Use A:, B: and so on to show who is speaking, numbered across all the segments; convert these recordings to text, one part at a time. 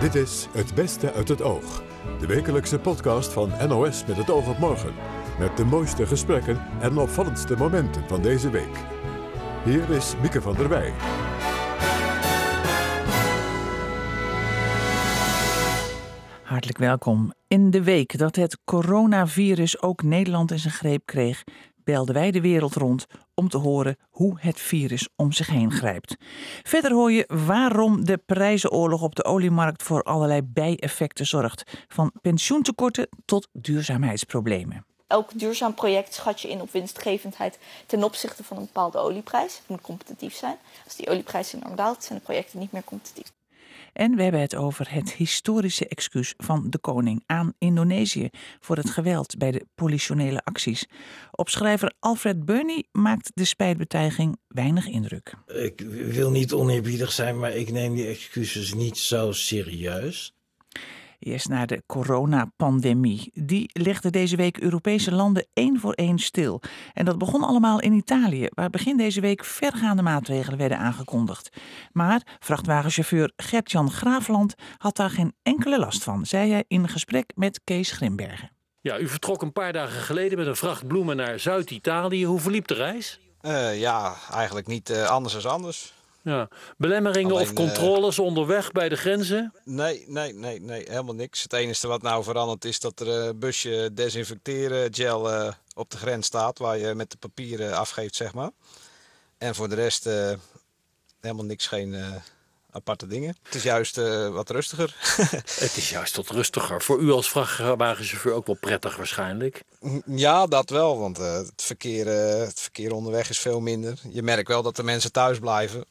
A: Dit is Het Beste uit het Oog. De wekelijkse podcast van NOS met het oog op morgen. Met de mooiste gesprekken en opvallendste momenten van deze week. Hier is Mieke van der Wij.
B: Hartelijk welkom. In de week dat het coronavirus ook Nederland in zijn greep kreeg, belden wij de wereld rond om te horen hoe het virus om zich heen grijpt. Verder hoor je waarom de prijzenoorlog op de oliemarkt voor allerlei bijeffecten zorgt, van pensioentekorten tot duurzaamheidsproblemen.
C: Elk duurzaam project schat je in op winstgevendheid ten opzichte van een bepaalde olieprijs. Het moet competitief zijn. Als die olieprijs enorm daalt, zijn de projecten niet meer competitief.
B: En we hebben het over het historische excuus van de koning aan Indonesië voor het geweld bij de politionele acties. Opschrijver Alfred Burney maakt de spijtbetuiging weinig indruk.
D: Ik wil niet oneerbiedig zijn, maar ik neem die excuses niet zo serieus.
B: Eerst naar de coronapandemie. Die legde deze week Europese landen één voor één stil. En dat begon allemaal in Italië, waar begin deze week vergaande maatregelen werden aangekondigd. Maar vrachtwagenchauffeur Gert-Jan Graafland had daar geen enkele last van, zei hij in gesprek met Kees Grimbergen.
E: Ja, u vertrok een paar dagen geleden met een vracht bloemen naar Zuid-Italië. Hoe verliep de reis?
F: Uh, ja, eigenlijk niet uh, anders dan anders.
E: Ja. Belemmeringen
F: Alleen,
E: of controles uh, onderweg bij de grenzen?
F: Nee, nee, nee, nee, helemaal niks. Het enige wat nou veranderd is dat er een busje desinfecteren gel uh, op de grens staat, waar je met de papieren afgeeft, zeg maar. En voor de rest uh, helemaal niks, geen aparte dingen. Het is juist wat rustiger.
E: het is juist wat rustiger. Voor u als vrachtwagenchauffeur ook wel prettig waarschijnlijk.
F: Ja, dat wel, want het, verkeer, het verkeer onderweg is veel minder. Je merkt wel dat de mensen thuis blijven.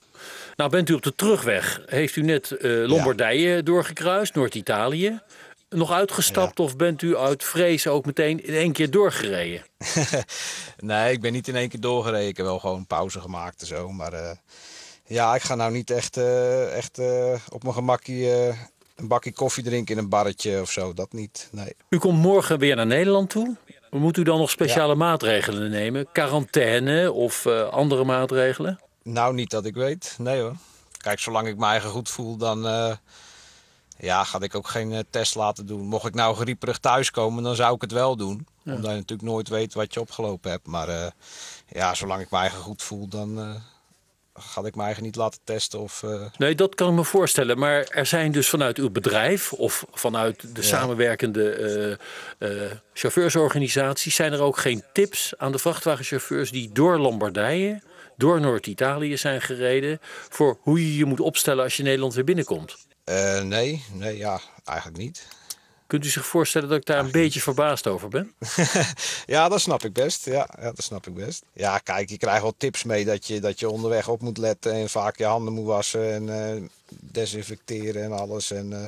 E: Nou, bent u op de terugweg? Heeft u net Lombardije ja. doorgekruist, Noord-Italië? Nog uitgestapt ja. of bent u uit vrees ook meteen in één keer doorgereden?
F: nee, ik ben niet in één keer doorgereden. Ik heb wel gewoon pauze gemaakt en zo. Maar ja, ik ga nou niet echt, uh, echt op mijn gemakkie een bakje koffie drinken in een barretje of zo. Dat niet, nee.
E: U komt morgen weer naar Nederland toe. Moet u dan nog speciale ja. maatregelen nemen? Quarantaine of andere maatregelen?
F: Nou, niet dat ik weet. Nee hoor. Kijk, zolang ik me eigen goed voel, dan ja, ga ik ook geen test laten doen. Mocht ik nou grieperig thuiskomen, dan zou ik het wel doen. Ja. Omdat je natuurlijk nooit weet wat je opgelopen hebt. Maar ja, zolang ik me eigen goed voel, dan ga ik me eigen niet laten testen. Of,
E: Nee, dat kan ik me voorstellen. Maar er zijn dus vanuit uw bedrijf of vanuit de ja. samenwerkende chauffeursorganisaties... zijn er ook geen tips aan de vrachtwagenchauffeurs die door Lombardije door Noord-Italië zijn gereden voor hoe je je moet opstellen als je Nederland weer binnenkomt?
F: Uh, nee, nee, ja, eigenlijk niet.
E: Kunt u zich voorstellen dat ik daar een beetje verbaasd over ben?
F: ja, dat snap ik best. Ja, ja, dat snap ik best. Ja, kijk, je krijgt wel tips mee dat je, dat je onderweg op moet letten en vaak je handen moet wassen en uh, desinfecteren en alles. En, uh,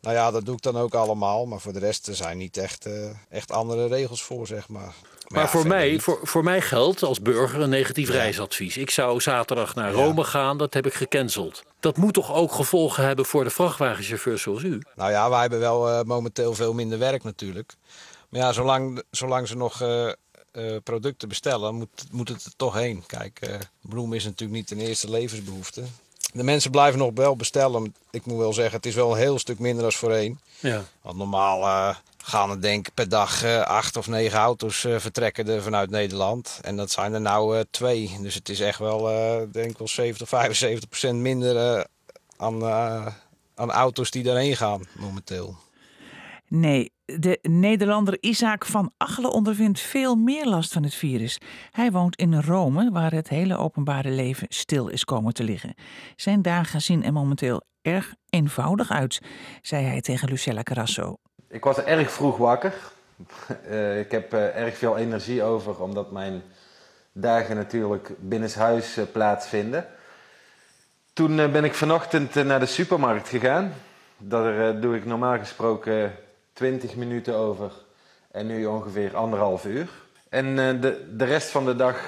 F: nou ja, dat doe ik dan ook allemaal. Maar voor de rest er zijn niet echt, echt andere regels voor, zeg maar.
E: Maar, ja, voor, mij, voor, voor mij geldt als burger een negatief ja. reisadvies. Ik zou zaterdag naar Rome ja. gaan, dat heb ik gecanceld. Dat moet toch ook gevolgen hebben voor de vrachtwagenchauffeurs zoals u?
F: Nou ja, wij hebben wel uh, momenteel veel minder werk natuurlijk. Maar ja, zolang, zolang ze nog uh, uh, producten bestellen, moet, moet het er toch heen. Kijk, bloem is natuurlijk niet een eerste levensbehoefte. De mensen blijven nog wel bestellen. Ik moet wel zeggen, het is wel een heel stuk minder dan voorheen.
E: Ja.
F: Want normaal gaan er denk ik per dag uh, acht of negen auto's uh, vertrekken er vanuit Nederland. En dat zijn er nou twee. Dus het is echt wel, denk ik wel 70, 75 procent minder aan, aan auto's die daarheen gaan momenteel.
B: Nee, de Nederlander Isaac van Achelen ondervindt veel meer last van het virus. Hij woont in Rome, waar het hele openbare leven stil is komen te liggen. Zijn dagen zien er momenteel erg eenvoudig uit, zei hij tegen Lucella Carasso.
G: Ik was erg vroeg wakker. Uh, ik heb uh, erg veel energie over, omdat mijn dagen natuurlijk binnenshuis uh, plaatsvinden. Toen ben ik vanochtend naar de supermarkt gegaan. Daar doe ik normaal gesproken 20 minuten over en nu ongeveer anderhalf uur. En de, de rest van de dag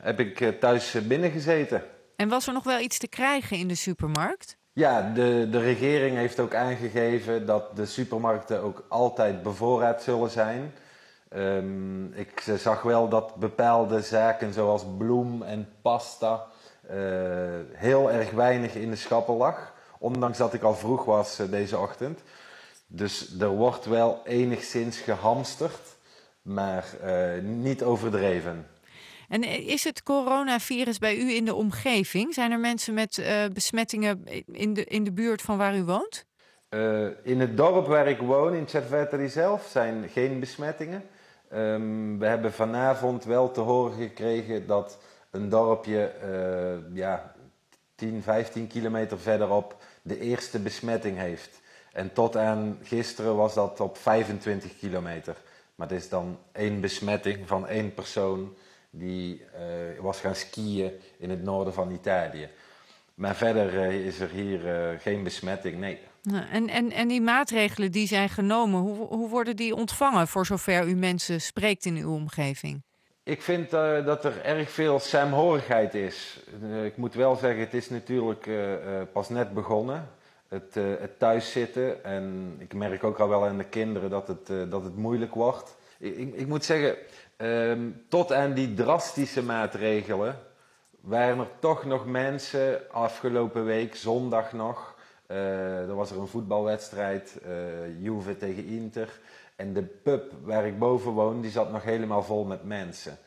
G: heb ik thuis binnengezeten.
H: En was er nog wel iets te krijgen in de supermarkt?
G: Ja, de, de regering heeft ook aangegeven dat de supermarkten ook altijd bevoorraad zullen zijn. Um, ik zag wel dat bepaalde zaken zoals bloem en pasta uh, heel erg weinig in de schappen lag. Ondanks dat ik al vroeg was eh, deze ochtend. Dus er wordt wel enigszins gehamsterd, maar eh, niet overdreven.
H: En is het coronavirus bij u in de omgeving? Zijn er mensen met uh, besmettingen in de, in de buurt van waar u woont?
G: Uh, in het dorp waar ik woon, in Tjerveteri zelf, zijn geen besmettingen. Um, we hebben vanavond wel te horen gekregen dat een dorpje ja, 10, 15 kilometer verderop de eerste besmetting heeft. En tot aan gisteren was dat op 25 kilometer. Maar het is dan één besmetting van één persoon die uh, was gaan skiën in het noorden van Italië. Maar verder uh, is er hier uh, geen besmetting, nee.
H: En, en, en die maatregelen die zijn genomen, hoe, hoe worden die ontvangen voor zover u mensen spreekt in uw omgeving?
G: Ik vind dat er erg veel saamhorigheid is. ik moet wel zeggen, het is natuurlijk pas net begonnen. Het, het thuiszitten. En ik merk ook al wel aan de kinderen dat het, dat het moeilijk wordt. Ik, ik, moet zeggen, Um, tot aan die drastische maatregelen waren er toch nog mensen afgelopen week, zondag nog. Uh, er was er een voetbalwedstrijd, uh, Juve tegen Inter. En de pub waar ik boven woon, die zat nog helemaal vol met mensen.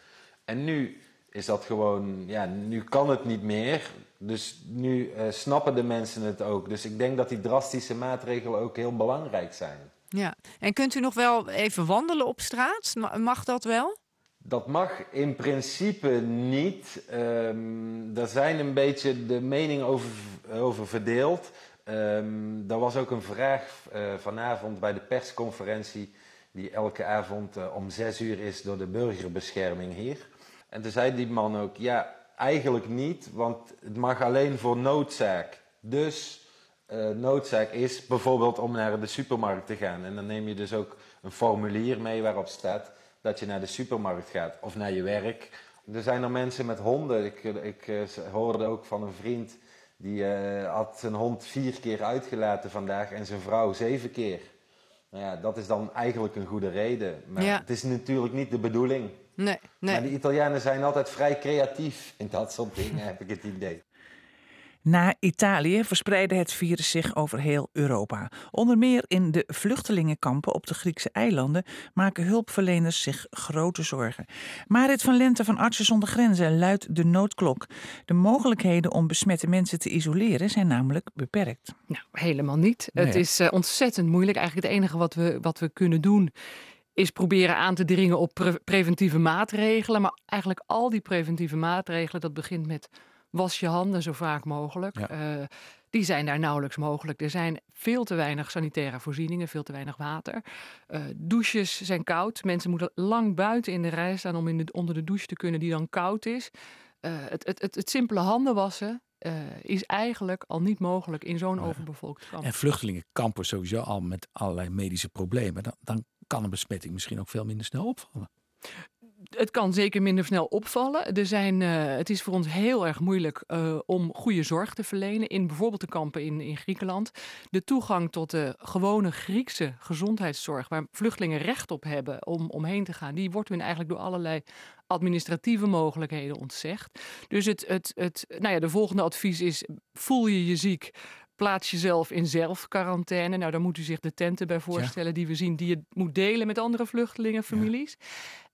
G: En nu is dat gewoon, ja, nu kan het niet meer. Dus nu uh, snappen de mensen het ook. Dus ik denk dat die drastische maatregelen ook heel belangrijk zijn.
H: Ja, en kunt u nog wel even wandelen op straat? Mag dat wel?
G: Dat mag in principe niet. Um, daar zijn een beetje de meningen over, over verdeeld. Um, er was ook een vraag uh, vanavond bij de persconferentie, die elke avond uh, om zes uur is door de burgerbescherming hier. En toen zei die man ook, ja, eigenlijk niet, want het mag alleen voor noodzaak. Dus uh, noodzaak is bijvoorbeeld om naar de supermarkt te gaan. En dan neem je dus ook een formulier mee waarop staat dat je naar de supermarkt gaat of naar je werk. Er zijn er mensen met honden. Ik, ik uh, hoorde ook van een vriend die uh, had zijn hond vier keer uitgelaten vandaag en zijn vrouw zeven keer. Nou ja, dat is dan eigenlijk een goede reden. Maar ja. het is natuurlijk niet de bedoeling.
H: Nee, nee.
G: Maar de Italianen zijn altijd vrij creatief in dat soort dingen, heb ik het idee.
B: Na Italië verspreidde het virus zich over heel Europa. Onder meer in de vluchtelingenkampen op de Griekse eilanden maken hulpverleners zich grote zorgen. Marit van Lente van Artsen zonder Grenzen luidt de noodklok. De mogelijkheden om besmette mensen te isoleren zijn namelijk beperkt.
I: Nou, helemaal niet. Nee. Het is uh, ontzettend moeilijk. Eigenlijk het enige wat we, wat we kunnen doen is proberen aan te dringen op pre preventieve maatregelen. Maar eigenlijk al die preventieve maatregelen, dat begint met was je handen zo vaak mogelijk. Ja. Uh, die zijn daar nauwelijks mogelijk. Er zijn veel te weinig sanitaire voorzieningen, veel te weinig water. Uh, douches zijn koud. Mensen moeten lang buiten in de rij staan om in de, onder de douche te kunnen die dan koud is. Uh, het, het, het, het, simpele handen wassen uh, is eigenlijk al niet mogelijk in zo'n overbevolkt kamp.
J: En vluchtelingen kampen sowieso al met allerlei medische problemen. Dan, dan kan een besmetting misschien ook veel minder snel opvallen
I: het kan zeker minder snel opvallen. Er zijn, uh, het is voor ons heel erg moeilijk uh, om goede zorg te verlenen in bijvoorbeeld de kampen in, in Griekenland. De toegang tot de gewone Griekse gezondheidszorg, waar vluchtelingen recht op hebben om omheen te gaan, die wordt hun eigenlijk door allerlei administratieve mogelijkheden ontzegd. Dus het, het, het, nou ja, de volgende advies is: voel je je ziek? Plaats jezelf in zelfquarantaine. Nou, daar moet u zich de tenten bij voorstellen ja. die we zien, die je moet delen met andere vluchtelingenfamilies. Ja.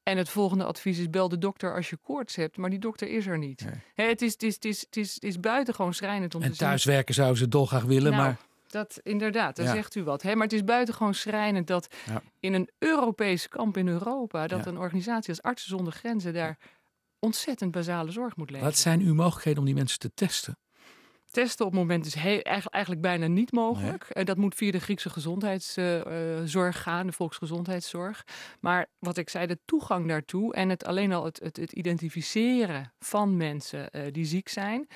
I: En het volgende advies is: bel de dokter als je koorts hebt, maar die dokter is er niet. Nee. He, het, is, het, is, het, is, het, is, het is buitengewoon schrijnend om
J: en
I: te
J: zien. En thuiswerken zouden ze dolgraag willen,
I: nou,
J: maar.
I: Dat, inderdaad, daar ja. zegt u wat. Hè? Maar het is buitengewoon schrijnend dat ja. in een Europees kamp in Europa, dat ja. een organisatie als Artsen zonder Grenzen daar ontzettend basale zorg moet leveren.
J: Wat zijn uw mogelijkheden om die mensen te testen?
I: Testen op het moment is heel, eigenlijk bijna niet mogelijk. Nee. Dat moet via de Griekse gezondheidszorg uh, gaan, de volksgezondheidszorg. Maar wat ik zei, de toegang daartoe en het alleen al het, het, het identificeren van mensen uh, die ziek zijn,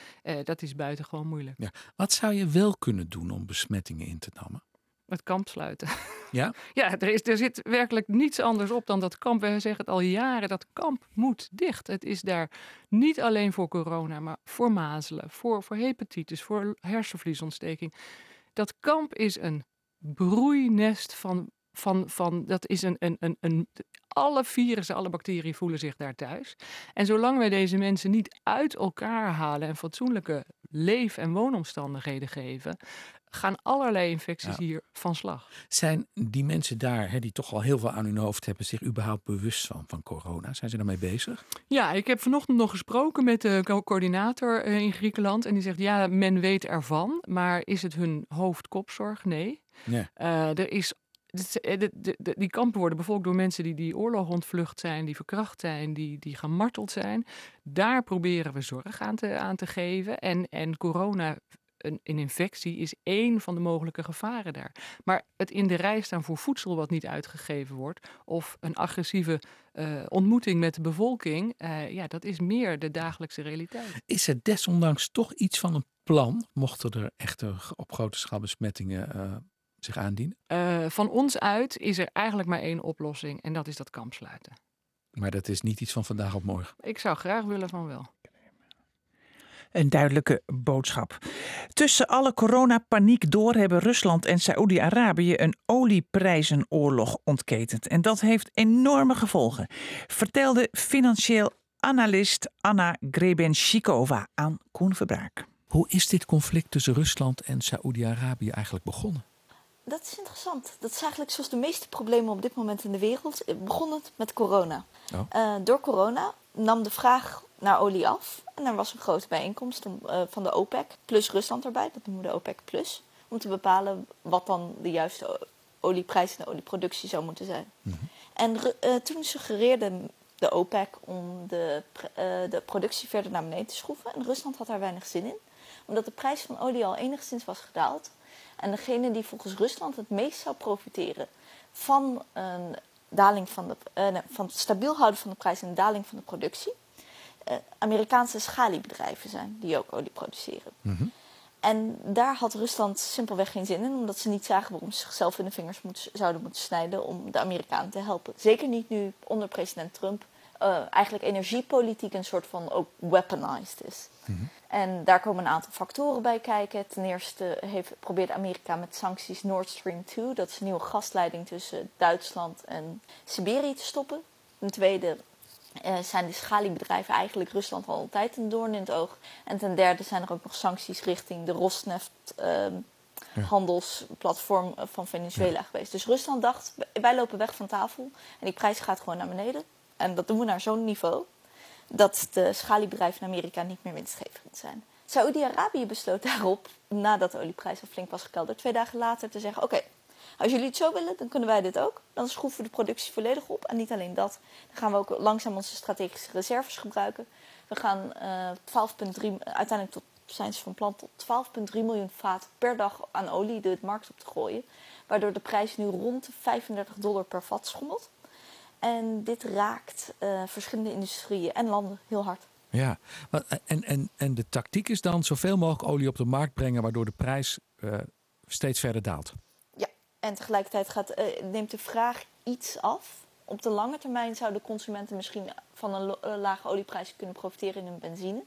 I: dat is buitengewoon moeilijk.
J: Ja. Wat zou je wel kunnen doen om besmettingen in te dammen?
I: Het kamp sluiten.
J: Ja?
I: Ja, er, is, er zit werkelijk niets anders op dan dat kamp. We zeggen het al jaren, dat kamp moet dicht. Het is daar niet alleen voor corona, maar voor mazelen, voor, voor hepatitis, voor hersenvliesontsteking. Dat kamp is een broeinest van van, van dat is een, een, een, een. Alle virussen, alle bacteriën voelen zich daar thuis. En zolang wij deze mensen niet uit elkaar halen en fatsoenlijke leef- en woonomstandigheden geven, gaan allerlei infecties
J: Ja.
I: hier van slag.
J: Zijn die mensen daar, hè, die toch al heel veel aan hun hoofd hebben, zich überhaupt bewust van, van corona? Zijn ze daarmee bezig?
I: Ja, ik heb vanochtend nog gesproken met de co- coördinator eh, in Griekenland. En die zegt, ja, men weet ervan. Maar is het hun hoofdkopzorg? Nee.
J: Nee.
I: Eh, er is, eh, die kampen worden bevolkt door mensen die die oorlog ontvlucht zijn, die verkracht zijn, die, die gemarteld zijn. Daar proberen we zorg aan te, aan te geven. En, en corona, een, een infectie, is één van de mogelijke gevaren daar. Maar het in de rij staan voor voedsel wat niet uitgegeven wordt, of een agressieve eh, ontmoeting met de bevolking, eh, ja, dat is meer de dagelijkse realiteit.
J: Is er desondanks toch iets van een plan, mochten er echter op grote schaal besmettingen zich aandienen?
I: Eh, van ons uit is er eigenlijk maar één oplossing en dat is dat kamp sluiten.
J: Maar dat is niet iets van vandaag op morgen.
I: Ik zou graag willen van wel.
B: Een duidelijke boodschap. Tussen alle coronapaniek door hebben Rusland en Saoedi-Arabië een olieprijzenoorlog ontketend. En dat heeft enorme gevolgen, vertelde financieel analist Anna Grebenshikova aan Koen Verbraak.
J: Hoe is dit conflict tussen Rusland en Saoedi-Arabië eigenlijk begonnen?
C: Dat is interessant. Dat is eigenlijk zoals de meeste problemen op dit moment in de wereld. Het begon het met corona.
J: Oh.
C: Eh, door corona nam de vraag naar olie af. En er was een grote bijeenkomst om, eh, van de OPEC, plus Rusland erbij. Dat noemen we de OPEC plus. Om te bepalen wat dan de juiste olieprijs en de olieproductie zou moeten zijn. En Ru- eh, toen suggereerde de OPEC om de, eh, de productie verder naar beneden te schroeven. En Rusland had daar weinig zin in. Omdat de prijs van olie al enigszins was gedaald. En degene die volgens Rusland het meest zou profiteren van een daling van, de, eh, nee, van het stabiel houden van de prijs en een daling van de productie, eh, Amerikaanse schaliebedrijven zijn die ook olie produceren. En daar had Rusland simpelweg geen zin in, omdat ze niet zagen waarom ze zichzelf in de vingers zouden moeten snijden om de Amerikanen te helpen. Zeker niet nu onder president Trump eh, eigenlijk energiepolitiek een soort van ook weaponized is. En daar komen een aantal factoren bij kijken. Ten eerste heeft, probeert Amerika met sancties Nord Stream 2, dat is een nieuwe gasleiding tussen Duitsland en Siberië, te stoppen. Ten tweede eh, zijn de schaliebedrijven eigenlijk Rusland al altijd een doorn in het oog. En ten derde zijn er ook nog sancties richting de Rosneft ehm, handelsplatform van Venezuela geweest. Dus Rusland dacht, wij lopen weg van tafel en die prijs gaat gewoon naar beneden. En dat doen we naar zo'n niveau dat de schaliebedrijven in Amerika niet meer winstgevend zijn. Saoedi-Arabië besloot daarop, nadat de olieprijs al flink was gekelderd, twee dagen later te zeggen: Oké, als jullie het zo willen, dan kunnen wij dit ook. Dan schroeven we de productie volledig op. En niet alleen dat, dan gaan we ook langzaam onze strategische reserves gebruiken. We gaan eh 12,3, uiteindelijk tot, zijn ze van plan tot 12,3 miljoen vaat per dag aan olie de markt op te gooien. Waardoor de prijs nu rond de 35 dollar per vat schommelt. En dit raakt eh, verschillende industrieën en landen heel hard.
J: Ja, maar- en, en, en de tactiek is dan zoveel mogelijk olie op de markt brengen, waardoor de prijs eh, steeds verder daalt.
C: Ja, en tegelijkertijd gaat, eh, neemt de vraag iets af. Op de lange termijn zouden consumenten misschien van een eh, lage olieprijs kunnen profiteren in hun benzine.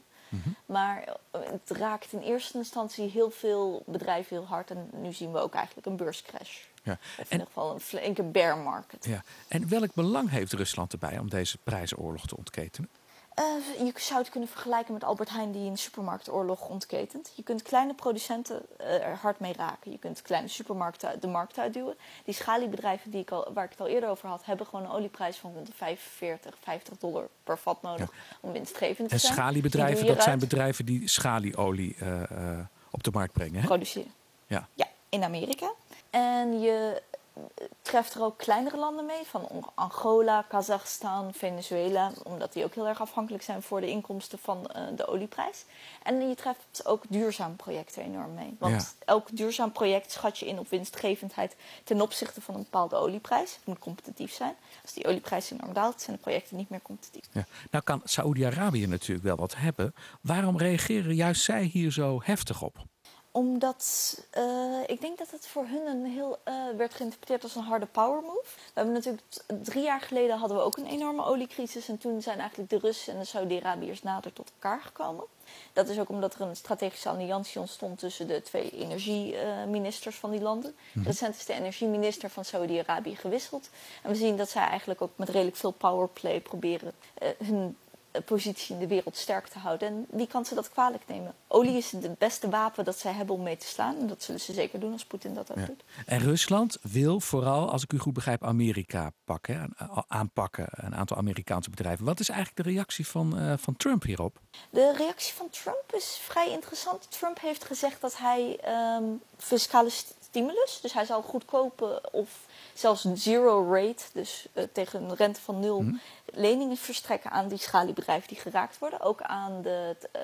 C: Maar eh, het raakt in eerste instantie heel veel bedrijven heel hard. En nu zien we ook eigenlijk een beurscrash.
J: Ja.
C: Of in
J: En,
C: ieder geval een flinke bear market.
J: ja. en welk belang heeft Rusland erbij om deze prijzenoorlog te ontketenen?
C: Eh, je zou het kunnen vergelijken met Albert Heijn die een supermarktoorlog ontketent. Je kunt kleine producenten eh, er hard mee raken. Je kunt kleine supermarkten de markt uitduwen. Die schaliebedrijven die ik al, waar ik het al eerder over had, hebben gewoon een olieprijs van rond de 45, 50 dollar per vat nodig om winstgevend te
J: En
C: zijn.
J: schaliebedrijven,
C: Die doe je
J: dat zijn bedrijven die schalieolie eh, eh, op de markt brengen. Hè?
C: produceren.
J: Ja.
C: Ja, in Amerika. En je treft er ook kleinere landen mee, van Angola, Kazachstan, Venezuela, omdat die ook heel erg afhankelijk zijn voor de inkomsten van eh, de olieprijs. En je treft ook duurzaam projecten enorm mee. Want elk duurzaam project schat je in op winstgevendheid ten opzichte van een bepaalde olieprijs. Het moet competitief zijn. Als die olieprijs enorm daalt, zijn de projecten niet meer competitief.
J: Ja. Nou kan Saoedi-Arabië natuurlijk wel wat hebben. Waarom reageren juist zij hier zo heftig op?
C: Omdat eh, ik denk dat het voor hun een heel eh, werd geïnterpreteerd als een harde power move. We hebben natuurlijk drie jaar geleden hadden we ook een enorme oliecrisis. En toen zijn eigenlijk de Russen en de Saudi-Arabiërs nader tot elkaar gekomen. Dat is ook omdat er een strategische alliantie ontstond tussen de twee energieministers van die landen. Recent is de energieminister van Saudi-Arabië gewisseld. En we zien dat zij eigenlijk ook met redelijk veel powerplay proberen eh, hun positie in de wereld sterk te houden. En wie kan ze dat kwalijk nemen? Olie is het beste wapen dat zij hebben om mee te slaan. En dat zullen ze zeker doen als Poetin dat ook
J: Ja.
C: doet.
J: En Rusland wil vooral, als ik u goed begrijp, Amerika pakken, aanpakken. Een aantal Amerikaanse bedrijven. Wat is eigenlijk de reactie van, eh, van Trump hierop?
C: De reactie van Trump is vrij interessant. Trump heeft gezegd dat hij ehm, fiscale stimulus, dus hij zal goedkope of zelfs zero rate, dus eh, tegen een rente van nul, leningen verstrekken aan die schaliebedrijven die geraakt worden. Ook aan de, eh,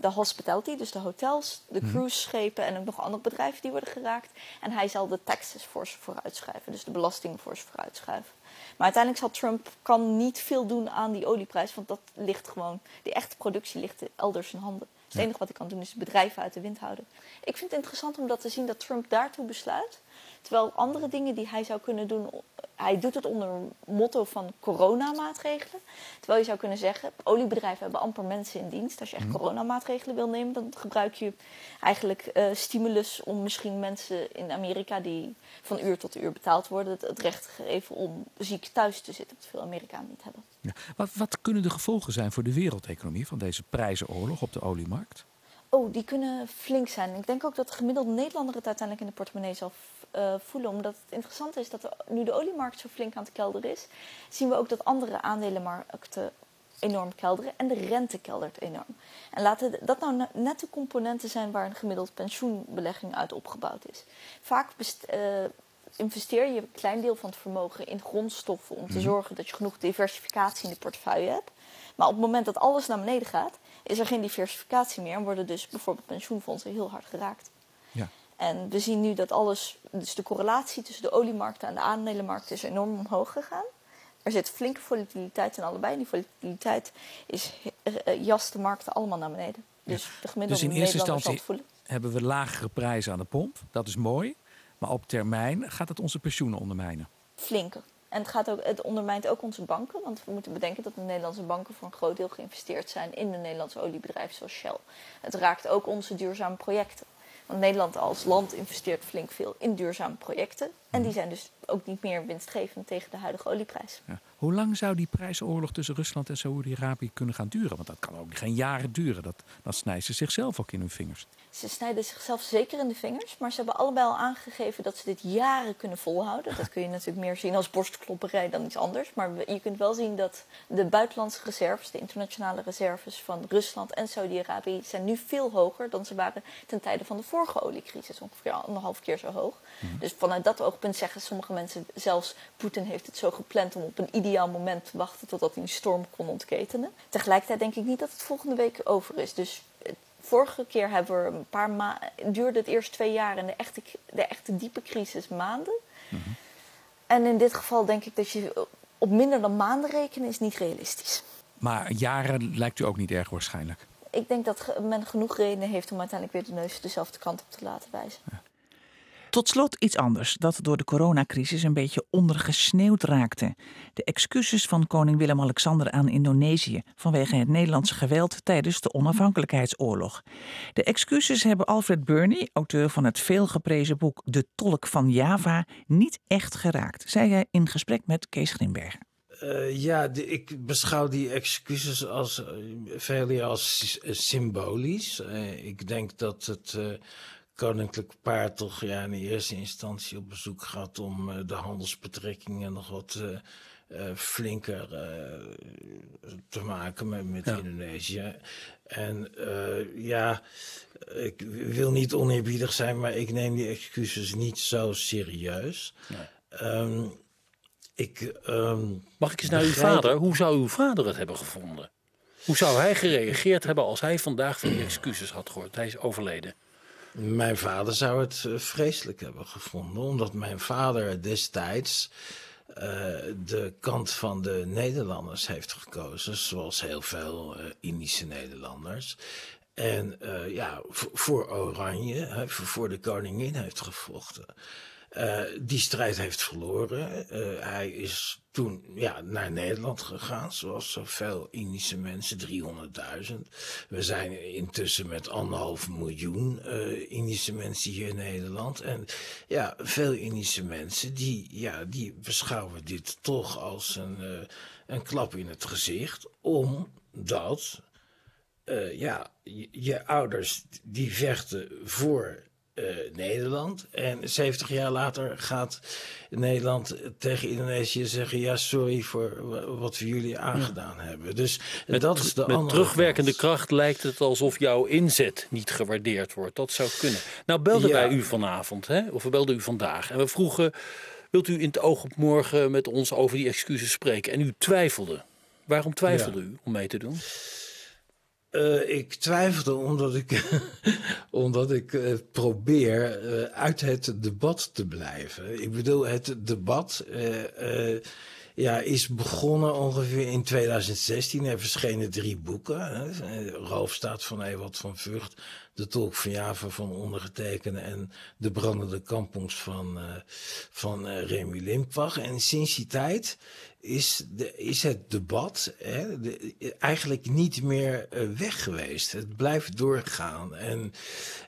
C: de hospitality, dus de hotels, de cruiseschepen en ook nog andere bedrijven die worden geraakt. En hij zal de taxes voor ze vooruitschuiven, dus de belastingen voor ze vooruitschuiven. Maar uiteindelijk zal Trump kan niet veel doen aan die olieprijs, want dat ligt gewoon, die echte productie ligt elders in handen. Het enige wat hij kan doen is bedrijven uit de wind houden. Ik vind het interessant om dat te zien dat Trump daartoe besluit. Terwijl andere dingen die hij zou kunnen doen, hij doet het onder een motto van coronamaatregelen. Terwijl je zou kunnen zeggen, oliebedrijven hebben amper mensen in dienst. Als je echt coronamaatregelen wil nemen, dan gebruik je eigenlijk eh, stimulus om misschien mensen in Amerika die van uur tot uur betaald worden, het, het recht geven om ziek thuis te zitten. Wat veel Amerikanen niet hebben.
J: Ja. Wat, wat kunnen de gevolgen zijn voor de wereldeconomie van deze prijzenoorlog op de oliemarkt?
C: Oh, die kunnen flink zijn. Ik denk ook dat de gemiddelde Nederlander het uiteindelijk in de portemonnee zal eh, voelen. Omdat het interessant is dat de- nu de oliemarkt zo flink aan het kelderen is, zien we ook dat andere aandelenmarkten enorm kelderen en de rente keldert enorm. En laten dat nou ne- net de componenten zijn waar een gemiddeld pensioenbelegging uit opgebouwd is. Vaak eh, investeer je een klein deel van het vermogen in grondstoffen om te zorgen dat je genoeg diversificatie in de portefeuille hebt. Maar op het moment dat alles naar beneden gaat, is er geen diversificatie meer en worden dus bijvoorbeeld pensioenfondsen heel hard geraakt.
J: Ja.
C: En we zien nu dat alles, dus de correlatie tussen de oliemarkten en de aandelenmarkt is enorm omhoog gegaan. Er zit flinke volatiliteit in allebei. En die volatiliteit is, eh, eh, jast de markten allemaal naar beneden. Dus de gemiddelde
J: Dus in eerste instantie hebben we lagere prijzen aan de pomp. Dat is mooi. Maar op termijn gaat het onze pensioenen ondermijnen.
C: Flinke. En het, gaat ook, het ondermijnt ook onze banken. Want we moeten bedenken dat de Nederlandse banken voor een groot deel geïnvesteerd zijn in de Nederlandse oliebedrijven zoals Shell. Het raakt ook onze duurzame projecten. Want Nederland als land investeert flink veel in duurzame projecten. En die zijn dus ook niet meer winstgevend tegen de huidige olieprijs.
J: Hoe lang zou die prijsoorlog tussen Rusland en Saoedi-Arabië kunnen gaan duren? Want dat kan ook geen jaren duren. Dat, dan snijden ze zichzelf ook in hun vingers.
C: Ze snijden zichzelf zeker in de vingers, maar ze hebben allebei al aangegeven dat ze dit jaren kunnen volhouden. Dat kun je natuurlijk meer zien als borstklopperij dan iets anders. Maar je kunt wel zien dat de buitenlandse reserves, de internationale reserves van Rusland en Saudi-Arabië, zijn nu veel hoger dan ze waren ten tijde van de vorige oliecrisis. Ongeveer anderhalf keer zo hoog. Dus vanuit dat oogpunt zeggen sommige mensen zelfs, Poetin heeft het zo gepland om op een ideaal moment te wachten totdat hij een storm kon ontketenen. Tegelijkertijd denk ik niet dat het volgende week over is. Dus eh, vorige keer hebben we een paar maanden, duurde het eerst twee jaar en de echte, de echte diepe crisis maanden. En in dit geval denk ik dat je op minder dan maanden rekenen is niet realistisch.
J: Maar jaren lijkt u ook niet erg waarschijnlijk.
C: Ik denk dat men genoeg redenen heeft om uiteindelijk weer de neus dezelfde kant op te laten wijzen.
B: Tot slot iets anders dat door de coronacrisis een beetje ondergesneeuwd raakte. De excuses van koning Willem-Alexander aan Indonesië vanwege het Nederlandse geweld tijdens de onafhankelijkheidsoorlog. De excuses hebben Alfred Burney, auteur van het veelgeprezen boek De Tolk van Java, niet echt geraakt, zei hij in gesprek met Kees Grimbergen.
D: Eh, ja, ik beschouw die excuses als eh, veel als eh, symbolisch. Ik denk dat het koninklijk paar toch ja, in eerste instantie op bezoek gaat om eh, de handelsbetrekkingen nog wat eh, eh, flinker te maken met, met
E: Ja.
D: Indonesië. En ja, ik wil niet oneerbiedig zijn, maar ik neem die excuses niet zo serieus. Ehm, ik, ehm,
E: Mag ik eens naar uw vader? Hoe zou uw vader het hebben gevonden? Hoe zou hij gereageerd hebben als hij vandaag van die excuses had gehoord? Hij is overleden.
D: Mijn vader zou het eh, vreselijk hebben gevonden, omdat mijn vader destijds eh, de kant van de Nederlanders heeft gekozen, zoals heel veel eh, Indische Nederlanders. En ja, voor Oranje, hè, voor de koningin heeft gevochten. Uh, die strijd heeft verloren. Uh, hij is toen ja, naar Nederland gegaan, zoals zoveel Indische mensen, 300.000. We zijn intussen met anderhalf miljoen uh, Indische mensen hier in Nederland. En ja, veel Indische mensen die, ja, die beschouwen dit toch als een, een klap in het gezicht, omdat ja, je, je ouders die vechten voor Nederland. En 70 jaar later gaat Nederland tegen Indonesië zeggen: Ja, sorry voor wat we jullie aangedaan hebben. Dus
E: met,
D: dat is de
E: met terugwerkende
D: kant.
E: kracht lijkt het alsof jouw inzet niet gewaardeerd wordt. Dat zou kunnen. Nou, belden
D: Ja.
E: wij u vanavond, hè? of we belden u vandaag. En we vroegen: Wilt u in het oog op morgen met ons over die excuses spreken? En u twijfelde. Waarom twijfelde u om mee te doen?
D: Eh, ik twijfelde omdat ik, omdat ik eh, probeer eh, uit het debat te blijven. Ik bedoel, het debat ja, is begonnen ongeveer in 2016. Er verschenen drie boeken. Hè. Eh, Roofstaat van Ewald van Vught, De Tolk van Java van ondergetekende en De Brandende Kampongs van, eh, van eh, Remy Limpwag. En sinds die tijd is, de, is het debat hè, eigenlijk niet meer eh, weg geweest. Het blijft doorgaan. En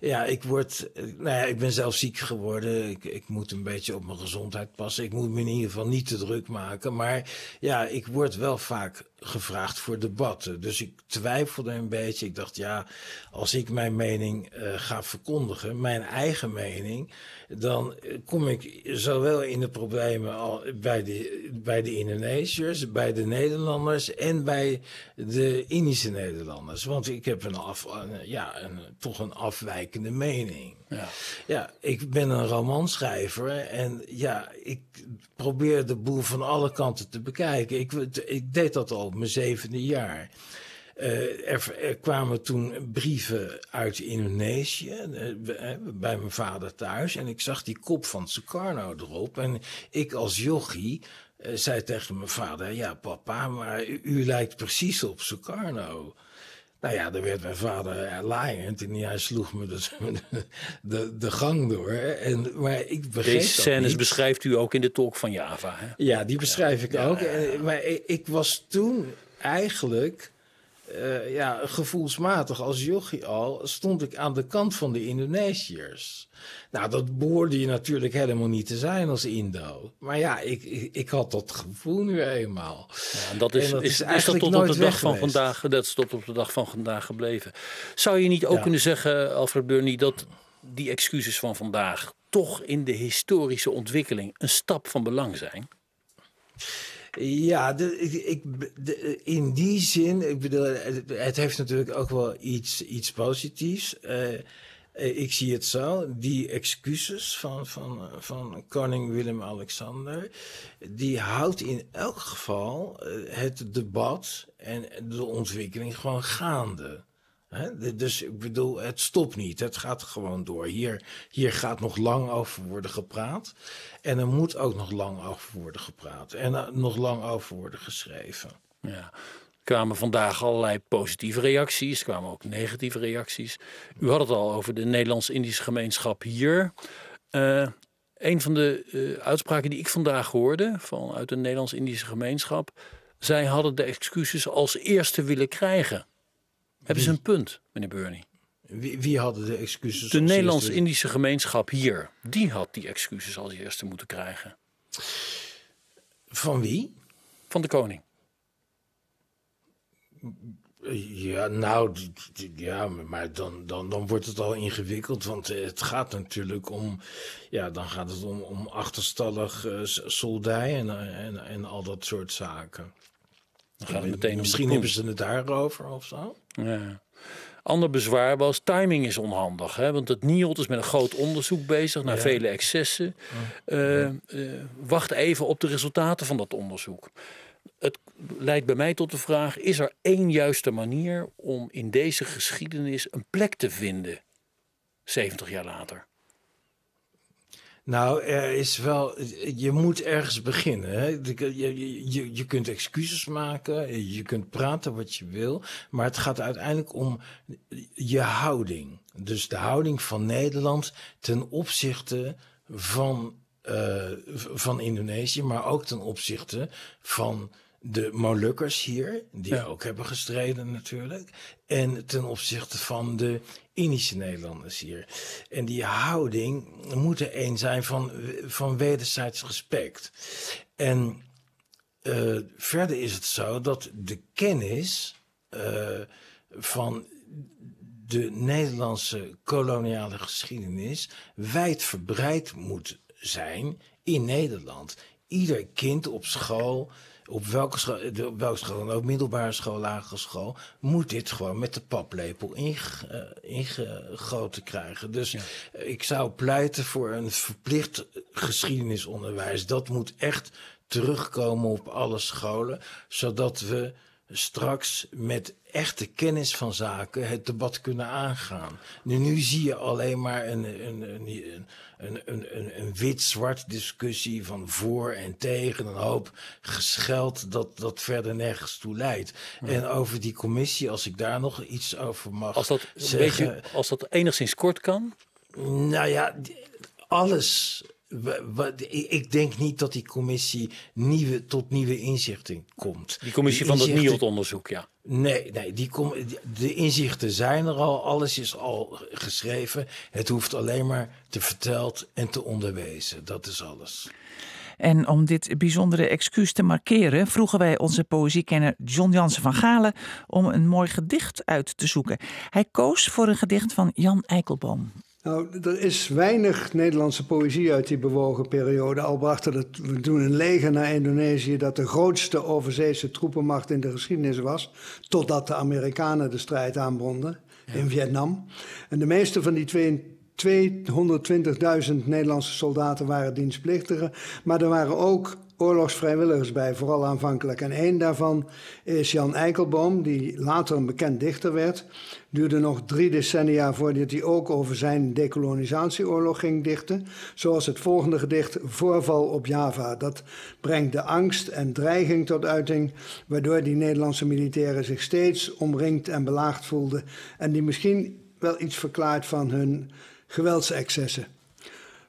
D: ja, ik word, nou ja, ik ben zelf ziek geworden. Ik, ik moet een beetje op mijn gezondheid passen. Ik moet me in ieder geval niet te druk maken. Maar ja, ik word wel vaak gevraagd voor debatten. Dus ik twijfelde een beetje. Ik dacht, ja, als ik mijn mening eh, ga verkondigen, mijn eigen mening, dan eh, kom ik zowel in de problemen al bij de, bij de Indonesiërs, bij de Nederlanders en bij de Indische Nederlanders. Want ik heb een af, een, ja, een, toch een afwijkende mening.
E: Ja.
D: Ja, ik ben een romanschrijver en ja, ik probeer de boel van alle kanten te bekijken. Ik, ik deed dat al op mijn zevende jaar. Eh, er, kwamen toen brieven uit Indonesië eh, bij bij mijn vader thuis. En ik zag die kop van Sukarno erop. En ik als jochie eh, zei tegen mijn vader... Ja, papa, maar u, u lijkt precies op Sukarno. Nou ja, dan werd mijn vader ja, laaiend en hij sloeg me de, de, de gang door. En, maar ik begreep
E: Deze scènes beschrijft u ook in de Talk van Java. Hè?
D: Ja, die beschrijf ik ook. En, maar ik, ik was toen eigenlijk, eh, ja, gevoelsmatig als jochie al, stond ik aan de kant van de Indonesiërs. Nou, dat behoorde je natuurlijk helemaal niet te zijn als Indo. Maar ja, ik, ik, ik had dat gevoel nu eenmaal.
E: Ja, en dat is,
D: En dat
E: is,
D: is
E: is, dat
D: eigenlijk
E: tot op de dag van
D: geweest.
E: vandaag, dat is tot op de dag van vandaag gebleven. Zou je niet ook
D: Ja.
E: kunnen zeggen, Alfred Burney, dat die excuses van vandaag toch in de historische ontwikkeling een stap van belang zijn?
D: Ja, de, ik, ik, de- in die zin, ik bedoel, het, het heeft natuurlijk ook wel iets, iets positiefs. Eh, eh, ik zie het zo, die excuses van, van, van koning Willem-Alexander, die houdt in elk geval eh, het debat en de ontwikkeling gewoon gaande. Dus ik bedoel, het stopt niet. Het gaat gewoon door. Hier, hier gaat nog lang over worden gepraat. En er moet ook nog lang over worden gepraat. En er nog lang over worden geschreven.
E: Ja. Er kwamen vandaag allerlei positieve reacties, er kwamen ook negatieve reacties. U had het al over de Nederlands-Indische gemeenschap hier. Eh, een van de eh, uitspraken die ik vandaag hoorde vanuit de Nederlands-Indische gemeenschap, zij hadden de excuses als eerste willen krijgen. Hebben ze een punt, meneer Burney?
D: Wie, wie hadden de excuses?
E: De? Nederlands-Indische gemeenschap hier, die had die excuses als eerste moeten krijgen.
D: Van wie?
E: Van de koning.
D: Ja, nou, ja, maar dan, dan, dan wordt het al ingewikkeld. Want eh, het gaat natuurlijk om, ja, dan gaat het om, om achterstallig s- soldij en, en, en al dat soort zaken.
E: Dan gaat het meteen
D: Misschien hebben ze het daarover of zo.
E: Ja. Ander bezwaar was, timing is onhandig. Hè? Want het NIOD is met een groot onderzoek bezig naar
D: Ja.
E: vele excessen. Eh, eh, wacht even op de resultaten van dat onderzoek. Het leidt bij mij tot de vraag, is er één juiste manier om in deze geschiedenis een plek te vinden? 70 jaar later.
D: Nou, er is wel. Je moet ergens beginnen. Hè? Je, je, je, kunt excuses maken, je kunt praten wat je wil. Maar het gaat uiteindelijk om je houding. Dus de houding van Nederland ten opzichte van, uh, van Indonesië, maar ook ten opzichte van de Molukkers hier, die ook hebben gestreden natuurlijk. En ten opzichte van de Indische Nederlanders hier. En die houding moet er een zijn van, van wederzijds respect. En uh, verder is het zo dat de kennis uh, van de Nederlandse koloniale geschiedenis wijdverbreid moet zijn in Nederland. Ieder kind op school op welke school, op welke school dan ook, middelbare school, lagere school, moet dit gewoon met de paplepel ingegoten krijgen. Dus ik zou pleiten voor een verplicht geschiedenisonderwijs. Dat moet echt terugkomen op alle scholen, zodat we straks met echte kennis van zaken het debat kunnen aangaan. Nu, nu zie je alleen maar een, een, een, een, een, een wit-zwart discussie van voor en tegen, een hoop gescheld dat, dat verder nergens toe leidt. En over die commissie, als ik daar nog iets over mag
E: als dat,
D: zeggen.
E: Beetje, als dat enigszins kort kan?
D: Nou ja, alles ik denk niet dat die commissie nieuwe, tot nieuwe inzichten komt.
E: Die commissie van het NIOT-onderzoek, ja.
D: Nee, nee die kom, de inzichten zijn er al, alles is al geschreven. Het hoeft alleen maar te verteld en te onderwezen. Dat is alles.
B: En om dit bijzondere excuus te markeren, vroegen wij onze poëziekenner John Jansen van Galen om een mooi gedicht uit te zoeken. Hij koos voor een gedicht van Jan Eikelboom.
K: Nou, er is weinig Nederlandse poëzie uit die bewogen periode. Al brachten het, we toen een leger naar Indonesië dat de grootste overzeese troepenmacht in de geschiedenis was. Totdat de Amerikanen de strijd aanbonden in Vietnam. En de meeste van die 220.000 Nederlandse soldaten waren dienstplichtigen. Maar er waren ook oorlogsvrijwilligers bij, vooral aanvankelijk. En één daarvan is Jan Eikelboom, die later een bekend dichter werd. Duurde nog drie decennia voordat hij ook over zijn decolonisatieoorlog ging dichten. Zoals het volgende gedicht Voorval op Java. Dat brengt de angst en dreiging tot uiting, waardoor die Nederlandse militairen zich steeds omringd en belaagd voelden. En die misschien wel iets verklaart van hun geweldsexcessen.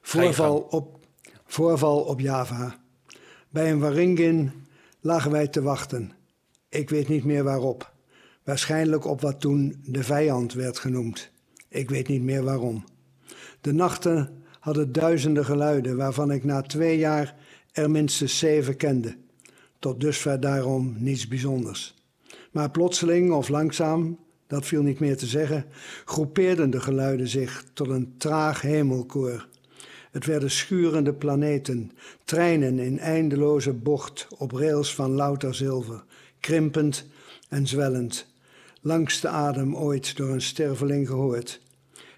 K: Voorval op, voorval op Java. Bij een waringin lagen wij te wachten. Ik weet niet meer waarop. Waarschijnlijk op wat toen de vijand werd genoemd. Ik weet niet meer waarom. De nachten hadden duizenden geluiden, waarvan ik na twee jaar er minstens zeven kende. Tot dusver daarom niets bijzonders. Maar plotseling of langzaam, dat viel niet meer te zeggen, groepeerden de geluiden zich tot een traag hemelkoor. Het werden schurende planeten, treinen in eindeloze bocht op rails van louter zilver, krimpend en zwellend, langs de adem ooit door een sterveling gehoord.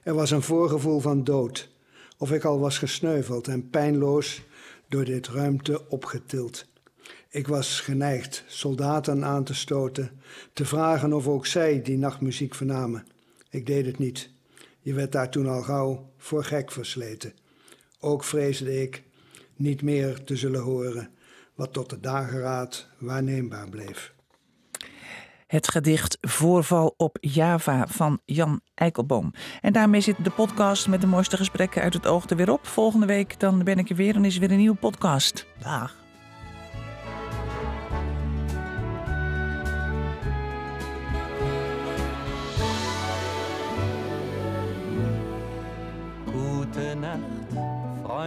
K: Er was een voorgevoel van dood, of ik al was gesneuveld en pijnloos door dit ruimte opgetild. Ik was geneigd soldaten aan te stoten, te vragen of ook zij die nachtmuziek vernamen. Ik deed het niet. Je werd daar toen al gauw voor gek versleten. Ook vreesde ik niet meer te zullen horen wat tot de dageraad waarneembaar bleef.
B: Het gedicht Voorval op Java van Jan Eikelboom. En daarmee zit de podcast met de mooiste gesprekken uit het oog er weer op. Volgende week dan ben ik er weer en is weer een nieuwe podcast. Dag.